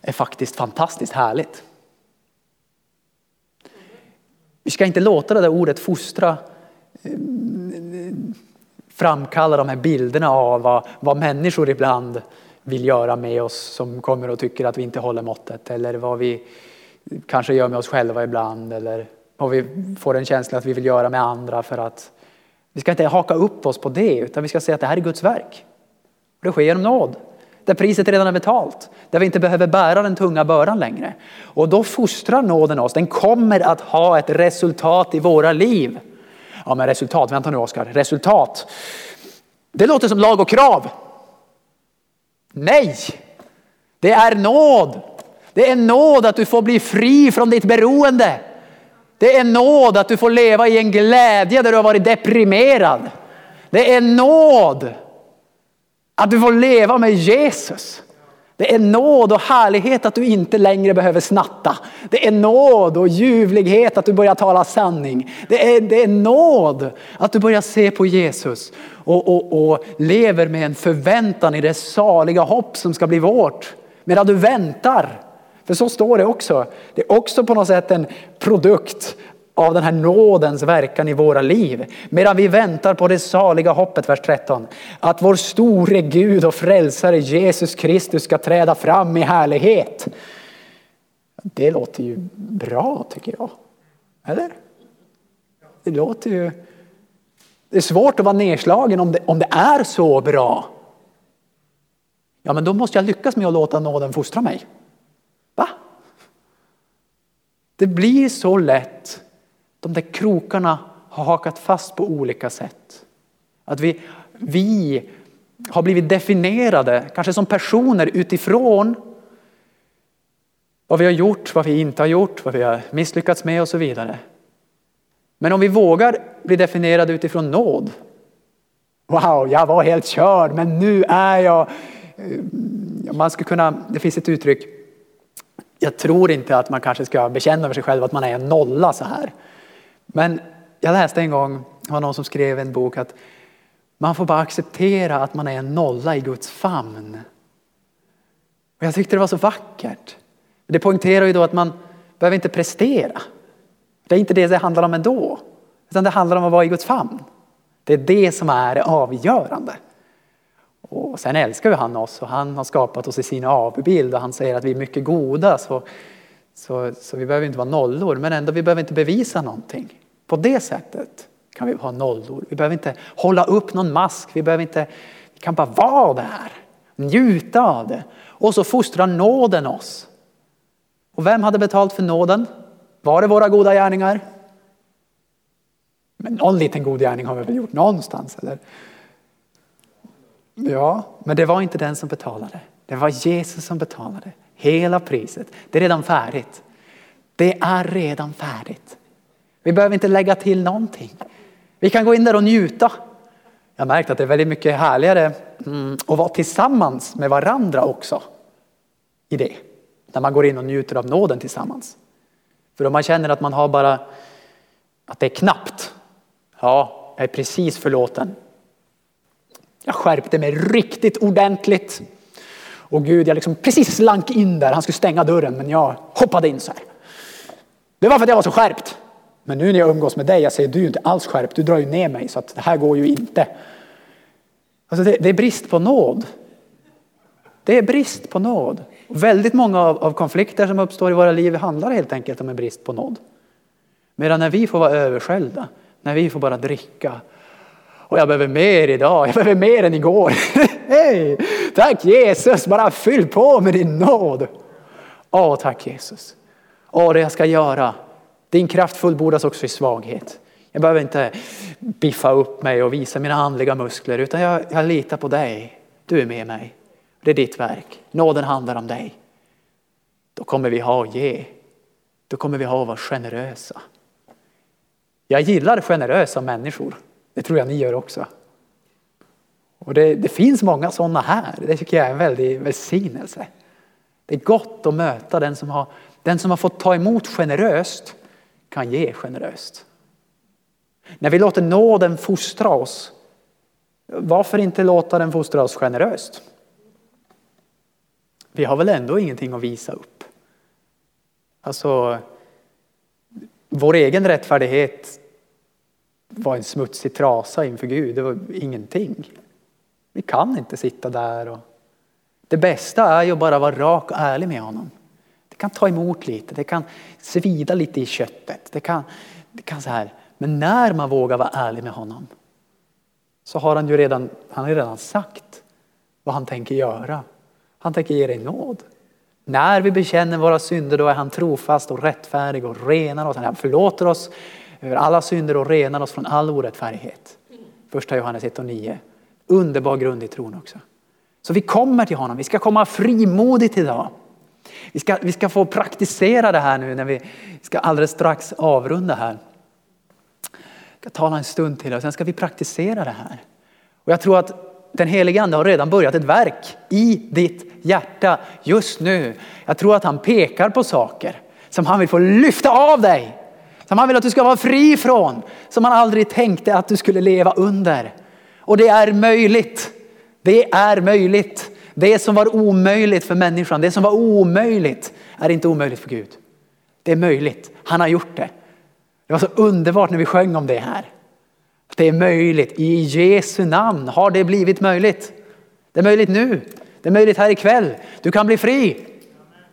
S1: är faktiskt fantastiskt härligt. Vi ska inte låta det där ordet fostra eh, framkalla de här bilderna av vad, vad människor ibland vill göra med oss som kommer och tycker att vi inte håller måttet eller vad vi kanske gör med oss själva ibland eller vad vi får en känsla att vi vill göra med andra för att vi ska inte haka upp oss på det utan vi ska säga att det här är Guds verk. Det sker genom nåd. Där priset redan är betalt. Där vi inte behöver bära den tunga bördan längre. Och då fostrar nåden oss. Den kommer att ha ett resultat i våra liv. Ja men resultat, vänta nu Oskar. Resultat. Det låter som lag och krav. Nej, det är nåd. Det är nåd att du får bli fri från ditt beroende. Det är nåd att du får leva i en glädje där du har varit deprimerad. Det är nåd att du får leva med Jesus. Det är nåd och härlighet att du inte längre behöver snatta. Det är nåd och ljuvlighet att du börjar tala sanning. Det är, det är nåd att du börjar se på Jesus och, och, och lever med en förväntan i det saliga hopp som ska bli vårt. Medan du väntar. För så står det också. Det är också på något sätt en produkt av den här nådens verkan i våra liv. Medan vi väntar på det saliga hoppet, vers 13. Att vår store Gud och frälsare Jesus Kristus ska träda fram i härlighet. Det låter ju bra tycker jag. Eller? Det låter ju... Det är svårt att vara nedslagen om det, om det är så bra. Ja, men då måste jag lyckas med att låta nåden fostra mig. Va? Det blir så lätt de där krokarna har hakat fast på olika sätt. Att vi, vi har blivit definierade, kanske som personer utifrån vad vi har gjort, vad vi inte har gjort, vad vi har misslyckats med och så vidare. Men om vi vågar bli definierade utifrån nåd. Wow, jag var helt körd men nu är jag... Eh, man skulle kunna, det finns ett uttryck, jag tror inte att man kanske ska bekänna för sig själv att man är en nolla så här. Men jag läste en gång, det var någon som skrev en bok att man får bara acceptera att man är en nolla i Guds famn. Och jag tyckte det var så vackert. Det poängterar ju då att man behöver inte prestera. Det är inte det det handlar om ändå. Utan det handlar om att vara i Guds famn. Det är det som är det avgörande. Och sen älskar ju han oss och han har skapat oss i sin avbild och han säger att vi är mycket goda. Så så, så vi behöver inte vara nollor, men ändå vi behöver inte bevisa någonting. På det sättet kan vi ha nollor. Vi behöver inte hålla upp någon mask, vi, behöver inte, vi kan bara vara där, njuta av det. Och så fostrar nåden oss. Och vem hade betalt för nåden? Var det våra goda gärningar? Men någon liten god gärning har vi väl gjort någonstans? Eller? Ja, men det var inte den som betalade. Det var Jesus som betalade. Hela priset. Det är redan färdigt. Det är redan färdigt. Vi behöver inte lägga till någonting. Vi kan gå in där och njuta. Jag har märkt att det är väldigt mycket härligare mm, att vara tillsammans med varandra också. I det. När man går in och njuter av nåden tillsammans. För om man känner att man har bara att det är knappt. Ja, jag är precis förlåten. Jag skärpte mig riktigt ordentligt. Och Gud, jag liksom precis slank in där. Han skulle stänga dörren, men jag hoppade in så här. Det var för att jag var så skärpt. Men nu när jag umgås med dig, jag säger du är inte alls skärpt. Du drar ju ner mig så att det här går ju inte. Alltså det, det är brist på nåd. Det är brist på nåd. Och väldigt många av, av konflikter som uppstår i våra liv handlar helt enkelt om en brist på nåd. Medan när vi får vara översköljda, när vi får bara dricka och jag behöver mer idag, jag behöver mer än igår. Hej! Tack Jesus, bara fyll på med din nåd. Åh, tack Jesus. Åh, det jag ska göra. Din kraft fullbordas också i svaghet. Jag behöver inte biffa upp mig och visa mina andliga muskler utan jag, jag litar på dig. Du är med mig. Det är ditt verk. Nåden handlar om dig. Då kommer vi ha att ge. Då kommer vi ha att vara generösa. Jag gillar generösa människor. Det tror jag ni gör också. Och det, det finns många sådana här. Det tycker jag är en väldig välsignelse. Det är gott att möta den som har, den som har fått ta emot generöst kan ge generöst. När vi låter nåden fostra oss, varför inte låta den fostra oss generöst? Vi har väl ändå ingenting att visa upp. Alltså, vår egen rättfärdighet var en smutsig trasa inför Gud. Det var ingenting. Vi kan inte sitta där och Det bästa är ju bara vara rak och ärlig med honom. Det kan ta emot lite, det kan svida lite i köttet. Det kan, det kan så här. Men när man vågar vara ärlig med honom så har han ju redan, han har redan sagt vad han tänker göra. Han tänker ge dig nåd. När vi bekänner våra synder då är han trofast och rättfärdig och renar oss. Han förlåter oss över alla synder och renar oss från all orättfärdighet. Första Johannes 1 och 9. Underbar grund i tron också. Så vi kommer till honom, vi ska komma frimodigt idag. Vi ska, vi ska få praktisera det här nu när vi ska alldeles strax avrunda här. Jag ska tala en stund till och sen ska vi praktisera det här. Och jag tror att den helige Ande har redan börjat ett verk i ditt hjärta just nu. Jag tror att han pekar på saker som han vill få lyfta av dig. Som han vill att du ska vara fri från. Som han aldrig tänkte att du skulle leva under. Och det är möjligt. Det är möjligt. Det som var omöjligt för människan, det som var omöjligt är inte omöjligt för Gud. Det är möjligt. Han har gjort det. Det var så underbart när vi sjöng om det här. Det är möjligt. I Jesu namn har det blivit möjligt. Det är möjligt nu. Det är möjligt här ikväll. Du kan bli fri.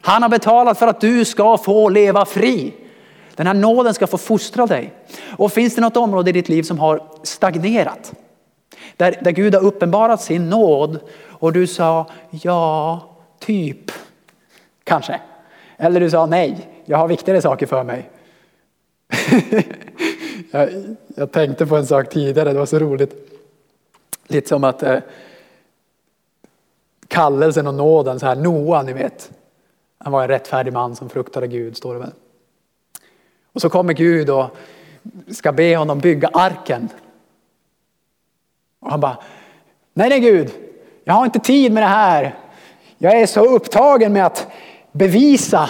S1: Han har betalat för att du ska få leva fri. Den här nåden ska få fostra dig. Och finns det något område i ditt liv som har stagnerat? Där, där Gud har uppenbarat sin nåd och du sa ja, typ, kanske. Eller du sa nej, jag har viktigare saker för mig. jag, jag, tänkte på en sak tidigare, det var så roligt. Lite som att eh, kallelsen och nåden, så här Noa ni vet. Han var en rättfärdig man som fruktade Gud, står det väl. Och så kommer Gud och ska be honom bygga arken. Och han bara, nej nej Gud, jag har inte tid med det här. Jag är så upptagen med att bevisa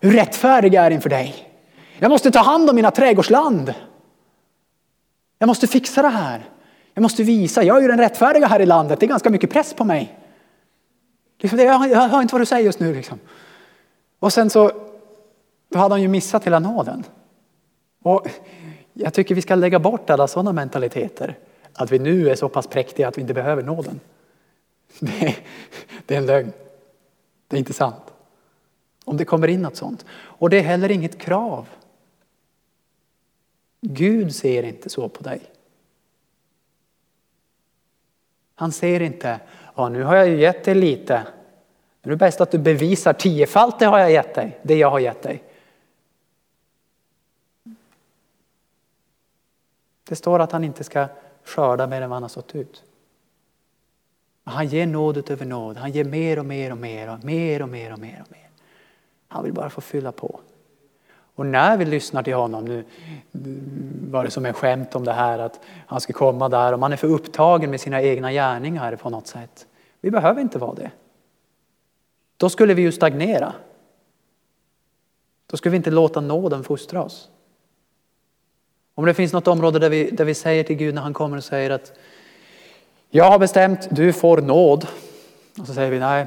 S1: hur rättfärdig jag är inför dig. Jag måste ta hand om mina trädgårdsland. Jag måste fixa det här. Jag måste visa, jag är ju den rättfärdiga här i landet, det är ganska mycket press på mig. Liksom, jag hör inte vad du säger just nu. Liksom. Och sen så då hade han ju missat hela nåden. Och jag tycker vi ska lägga bort alla sådana mentaliteter. Att vi nu är så pass präktiga att vi inte behöver nåden. Det är, det är en lögn. Det är inte sant. Om det kommer in något sånt. Och det är heller inget krav. Gud ser inte så på dig. Han ser inte, ja nu har jag ju gett dig lite. Nu är det bäst att du bevisar tiofalt det har jag gett dig, det jag har gett dig. Det står att han inte ska skörda mer än vad han har sått ut. Han ger nåd utöver nåd. Han ger mer och mer och mer och mer och mer och mer och mer. Han vill bara få fylla på. Och när vi lyssnar till honom, nu var det som en skämt om det här att han ska komma där och man är för upptagen med sina egna gärningar på något sätt. Vi behöver inte vara det. Då skulle vi ju stagnera. Då skulle vi inte låta nåden fostra oss. Om det finns något område där vi, där vi säger till Gud när han kommer och säger att jag har bestämt, du får nåd. Och så säger vi nej,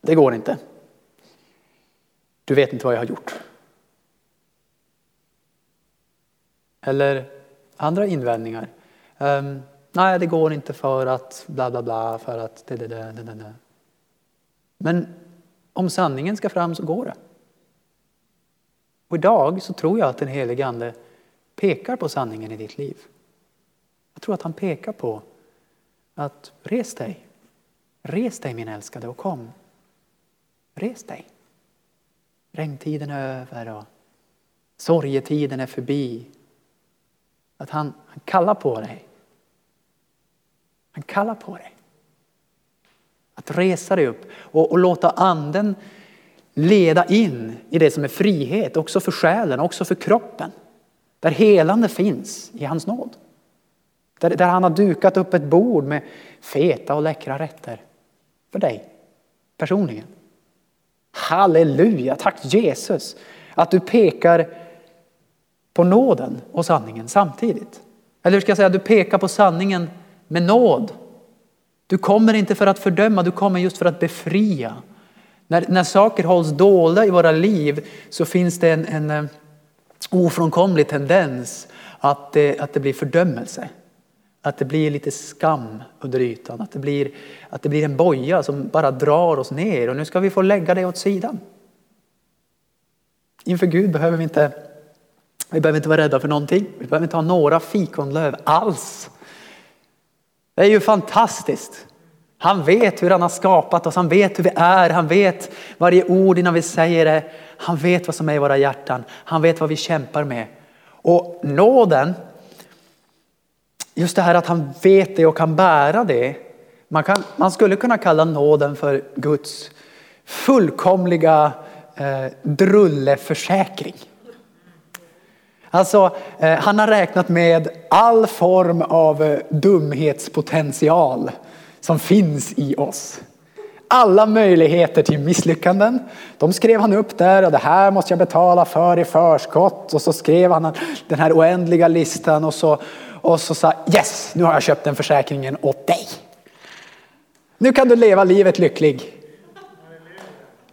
S1: det går inte. Du vet inte vad jag har gjort. Eller andra invändningar. Um, nej, det går inte för att bla bla bla, för att det, det, det, det, det. Men om sanningen ska fram så går det. Och idag så tror jag att den helige Ande pekar på sanningen i ditt liv. Jag tror att han pekar på att res dig. Res dig min älskade och kom. Res dig. Regntiden är över och sorgetiden är förbi. Att han, han kallar på dig. Han kallar på dig. Att resa dig upp och, och låta anden leda in i det som är frihet, också för själen, också för kroppen. Där helande finns i hans nåd. Där, där han har dukat upp ett bord med feta och läckra rätter för dig personligen. Halleluja, tack Jesus att du pekar på nåden och sanningen samtidigt. Eller hur ska jag säga, du pekar på sanningen med nåd. Du kommer inte för att fördöma, du kommer just för att befria. När, när saker hålls dolda i våra liv så finns det en, en eh, ofrånkomlig tendens att det, att det blir fördömelse. Att det blir lite skam under ytan, att det blir, att det blir en boja som bara drar oss ner och nu ska vi få lägga det åt sidan. Inför Gud behöver vi inte, vi behöver inte vara rädda för någonting. Vi behöver inte ha några fikonlöv alls. Det är ju fantastiskt. Han vet hur han har skapat oss, han vet hur vi är, han vet varje ord innan vi säger det. Han vet vad som är i våra hjärtan, han vet vad vi kämpar med. Och nåden, just det här att han vet det och kan bära det. Man, kan, man skulle kunna kalla nåden för Guds fullkomliga eh, drulleförsäkring. Alltså, eh, han har räknat med all form av eh, dumhetspotential som finns i oss. Alla möjligheter till misslyckanden, de skrev han upp där och det här måste jag betala för i förskott. Och så skrev han den här oändliga listan och så, och så sa yes, nu har jag köpt den försäkringen åt dig. Nu kan du leva livet lycklig.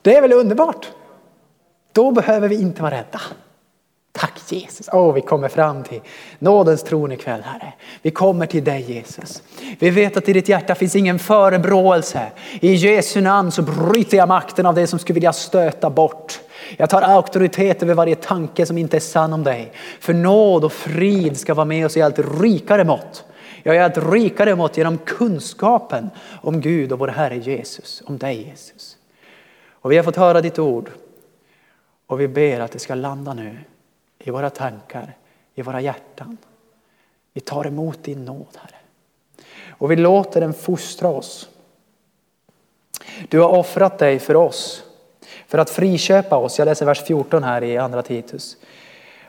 S1: Det är väl underbart? Då behöver vi inte vara rädda. Tack Jesus. Åh, vi kommer fram till nådens tron ikväll Herre. Vi kommer till dig Jesus. Vi vet att i ditt hjärta finns ingen förebråelse. I Jesu namn så bryter jag makten av det som skulle vilja stöta bort. Jag tar auktoritet över varje tanke som inte är sann om dig. För nåd och frid ska vara med oss i allt rikare mått. Jag är allt rikare mått genom kunskapen om Gud och vår Herre Jesus, om dig Jesus. Och vi har fått höra ditt ord och vi ber att det ska landa nu i våra tankar, i våra hjärtan. Vi tar emot din nåd, Herre. Och vi låter den fostra oss. Du har offrat dig för oss, för att friköpa oss. Jag läser vers 14 här i andra Titus.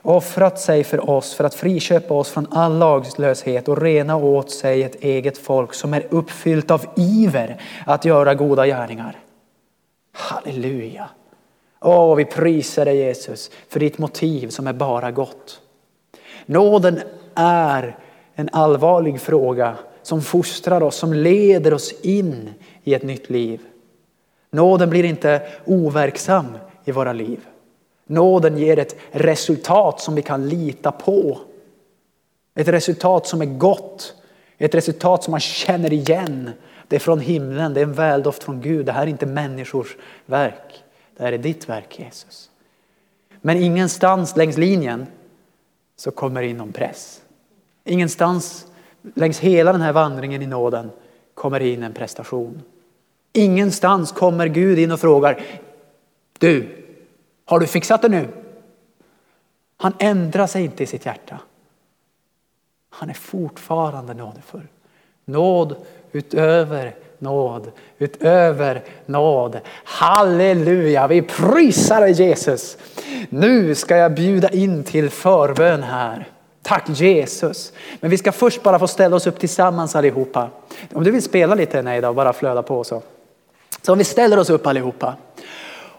S1: Offrat sig för oss för att friköpa oss från all lagslöshet och rena åt sig ett eget folk som är uppfyllt av iver att göra goda gärningar. Halleluja! Åh, vi prisar dig Jesus för ditt motiv som är bara gott. Nåden är en allvarlig fråga som fostrar oss, som leder oss in i ett nytt liv. Nåden blir inte overksam i våra liv. Nåden ger ett resultat som vi kan lita på. Ett resultat som är gott, ett resultat som man känner igen. Det är från himlen, det är en väldoft från Gud. Det här är inte människors verk. Det här är ditt verk Jesus. Men ingenstans längs linjen så kommer det in någon press. Ingenstans längs hela den här vandringen i nåden kommer det in en prestation. Ingenstans kommer Gud in och frågar Du, har du fixat det nu? Han ändrar sig inte i sitt hjärta. Han är fortfarande nådefull. Nåd utöver nåd, utöver nåd. Halleluja, vi prisar dig Jesus. Nu ska jag bjuda in till förbön här. Tack Jesus. Men vi ska först bara få ställa oss upp tillsammans allihopa. Om du vill spela lite nej och bara flöda på så. Så om vi ställer oss upp allihopa.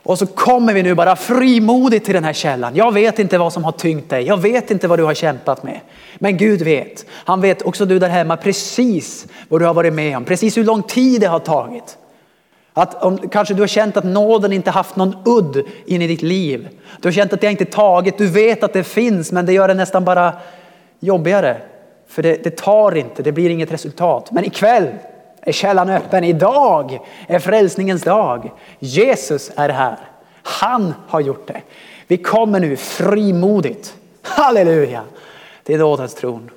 S1: Och så kommer vi nu bara frimodigt till den här källan. Jag vet inte vad som har tyngt dig. Jag vet inte vad du har kämpat med. Men Gud vet. Han vet också du där hemma precis vad du har varit med om. Precis hur lång tid det har tagit. Att om, kanske du har känt att nåden inte haft någon udd in i ditt liv. Du har känt att det inte tagit. Du vet att det finns men det gör det nästan bara jobbigare. För det, det tar inte, det blir inget resultat. Men ikväll är källan öppen. Idag är frälsningens dag. Jesus är här. Han har gjort det. Vi kommer nu frimodigt, halleluja, till nådens tron.